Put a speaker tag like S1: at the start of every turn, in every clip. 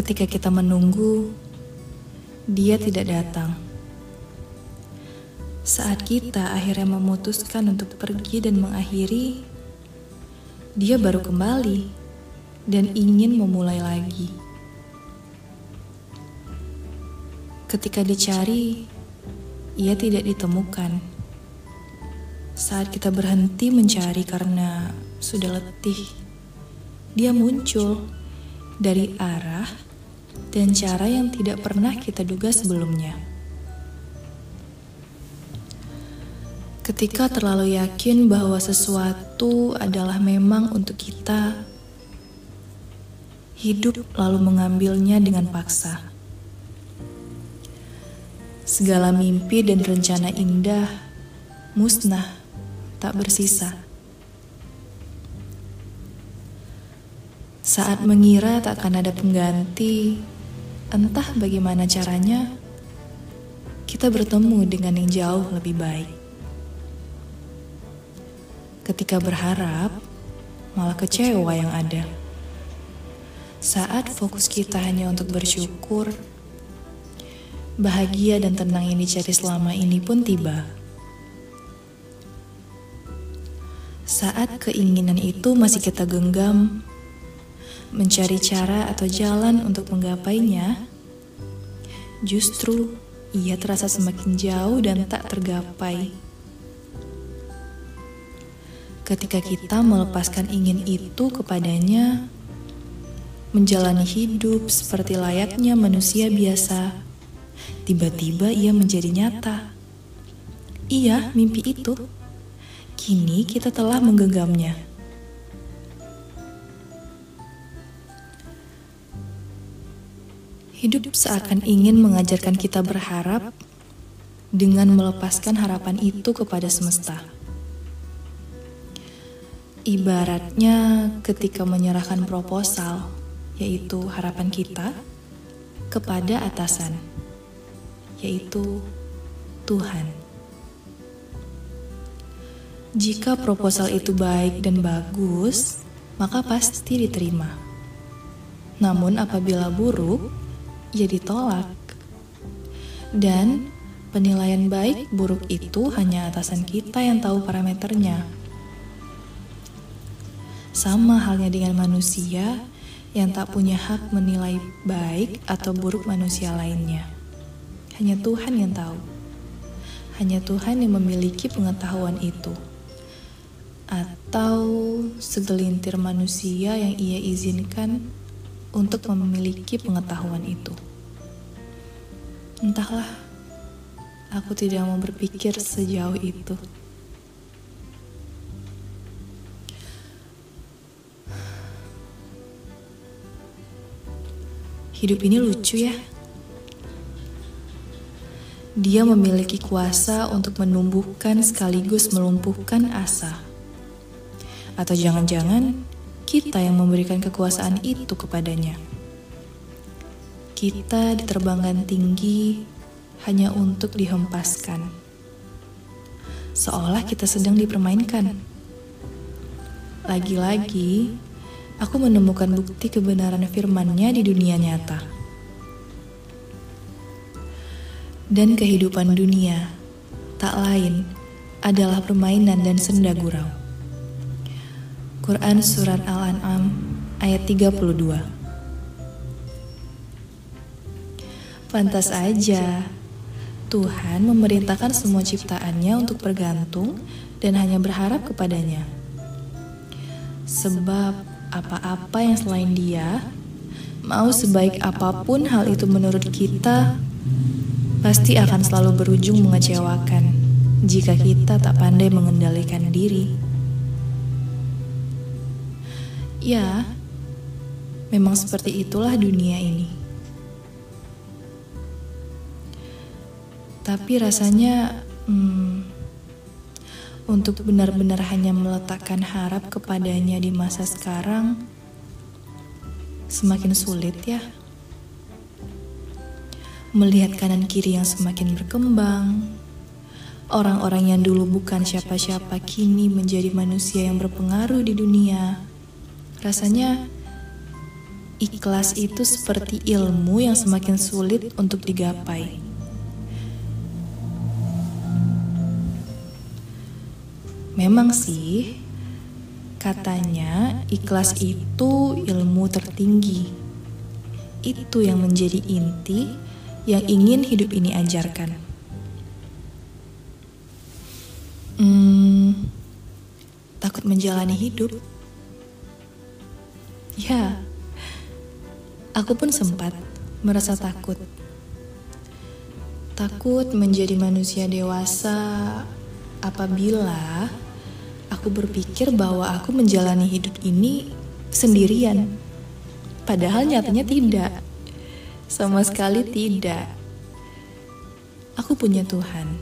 S1: Ketika kita menunggu, dia tidak datang. Saat kita akhirnya memutuskan untuk pergi dan mengakhiri, dia baru kembali dan ingin memulai lagi. Ketika dicari, ia tidak ditemukan. Saat kita berhenti mencari karena sudah letih, dia muncul dari arah dan cara yang tidak pernah kita duga sebelumnya. Ketika terlalu yakin bahwa sesuatu adalah memang untuk kita, hidup lalu mengambilnya dengan paksa. Segala mimpi dan rencana indah musnah, tak bersisa. Saat mengira tak akan ada pengganti, entah bagaimana caranya, kita bertemu dengan yang jauh lebih baik. Ketika berharap, malah kecewa yang ada. Saat fokus kita hanya untuk bersyukur, bahagia dan tenang yang dicari selama ini pun tiba. Saat keinginan itu masih kita genggam, mencari cara atau jalan untuk menggapainya, justru ia terasa semakin jauh dan tak tergapai. Ketika kita melepaskan ingin itu kepadanya, menjalani hidup seperti layaknya manusia biasa, tiba-tiba ia menjadi nyata. Iya, mimpi itu. Kini kita telah menggenggamnya. Hidup seakan ingin mengajarkan kita berharap dengan melepaskan harapan itu kepada semesta. Ibaratnya ketika menyerahkan proposal, yaitu harapan kita, kepada atasan, yaitu Tuhan. Jika proposal itu baik dan bagus, maka pasti diterima. Namun, apabila buruk, ia ditolak. Dan penilaian baik buruk itu hanya atasan kita yang tahu parameternya. Sama halnya dengan manusia yang tak punya hak menilai baik atau buruk manusia lainnya. Hanya Tuhan yang tahu. Hanya Tuhan yang memiliki pengetahuan itu. Atau segelintir manusia yang ia izinkan untuk memiliki pengetahuan itu. Entahlah, aku tidak mau berpikir sejauh itu. Hidup ini lucu ya. Dia memiliki kuasa untuk menumbuhkan sekaligus melumpuhkan asa. Atau jangan-jangan kita yang memberikan kekuasaan itu kepadanya. Kita diterbangkan tinggi hanya untuk dihempaskan. Seolah kita sedang dipermainkan. Lagi-lagi, aku menemukan bukti kebenaran firman-Nya di dunia nyata. Dan kehidupan dunia tak lain adalah permainan dan senda gurau. Quran Surat Al-An'am ayat 32 Pantas aja, Tuhan memerintahkan semua ciptaannya untuk bergantung dan hanya berharap kepadanya. Sebab apa-apa yang selain dia, mau sebaik apa pun hal itu menurut kita, pasti akan selalu berujung mengecewakan jika kita tak pandai mengendalikan diri. Ya, memang seperti itulah dunia ini. Tapi rasanya hmm, untuk benar-benar hanya meletakkan harap kepadanya di masa sekarang semakin sulit ya. Melihat kanan kiri yang semakin berkembang, orang-orang yang dulu bukan siapa-siapa kini menjadi manusia yang berpengaruh di dunia Rasanya ikhlas itu seperti ilmu yang semakin sulit untuk digapai. Memang sih, katanya ikhlas itu ilmu tertinggi. Itu yang menjadi inti yang ingin hidup ini ajarkan. Hmm, takut menjalani hidup. Ya, Aku pun sempat merasa takut. Takut menjadi manusia dewasa apabila aku berpikir bahwa aku menjalani hidup ini sendirian. Padahal nyatanya tidak. Sama sekali tidak. Aku punya Tuhan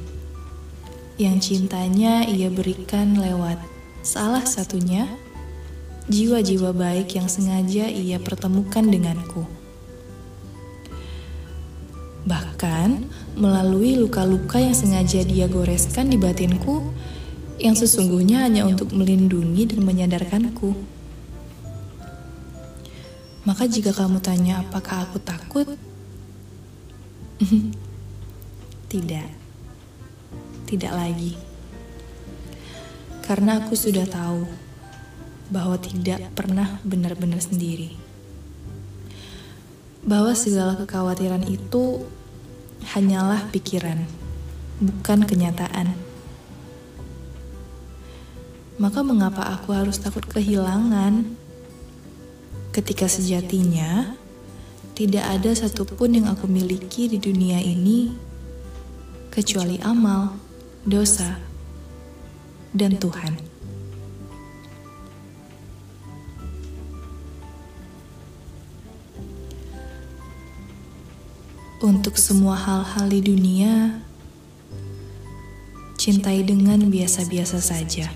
S1: yang cintanya ia berikan lewat salah satunya jiwa-jiwa baik yang sengaja ia pertemukan denganku. Bahkan melalui luka-luka yang sengaja dia goreskan di batinku, yang sesungguhnya hanya untuk melindungi dan menyadarkanku. Maka jika kamu tanya apakah aku takut? Tidak. Tidak lagi. Karena aku sudah tahu bahwa tidak pernah benar-benar sendiri. Bahwa segala kekhawatiran itu hanyalah pikiran, bukan kenyataan. Maka mengapa aku harus takut kehilangan? Ketika sejatinya tidak ada satupun yang aku miliki di dunia ini kecuali amal, dosa, dan Tuhan. Untuk semua hal-hal di dunia, cintai dengan biasa-biasa saja.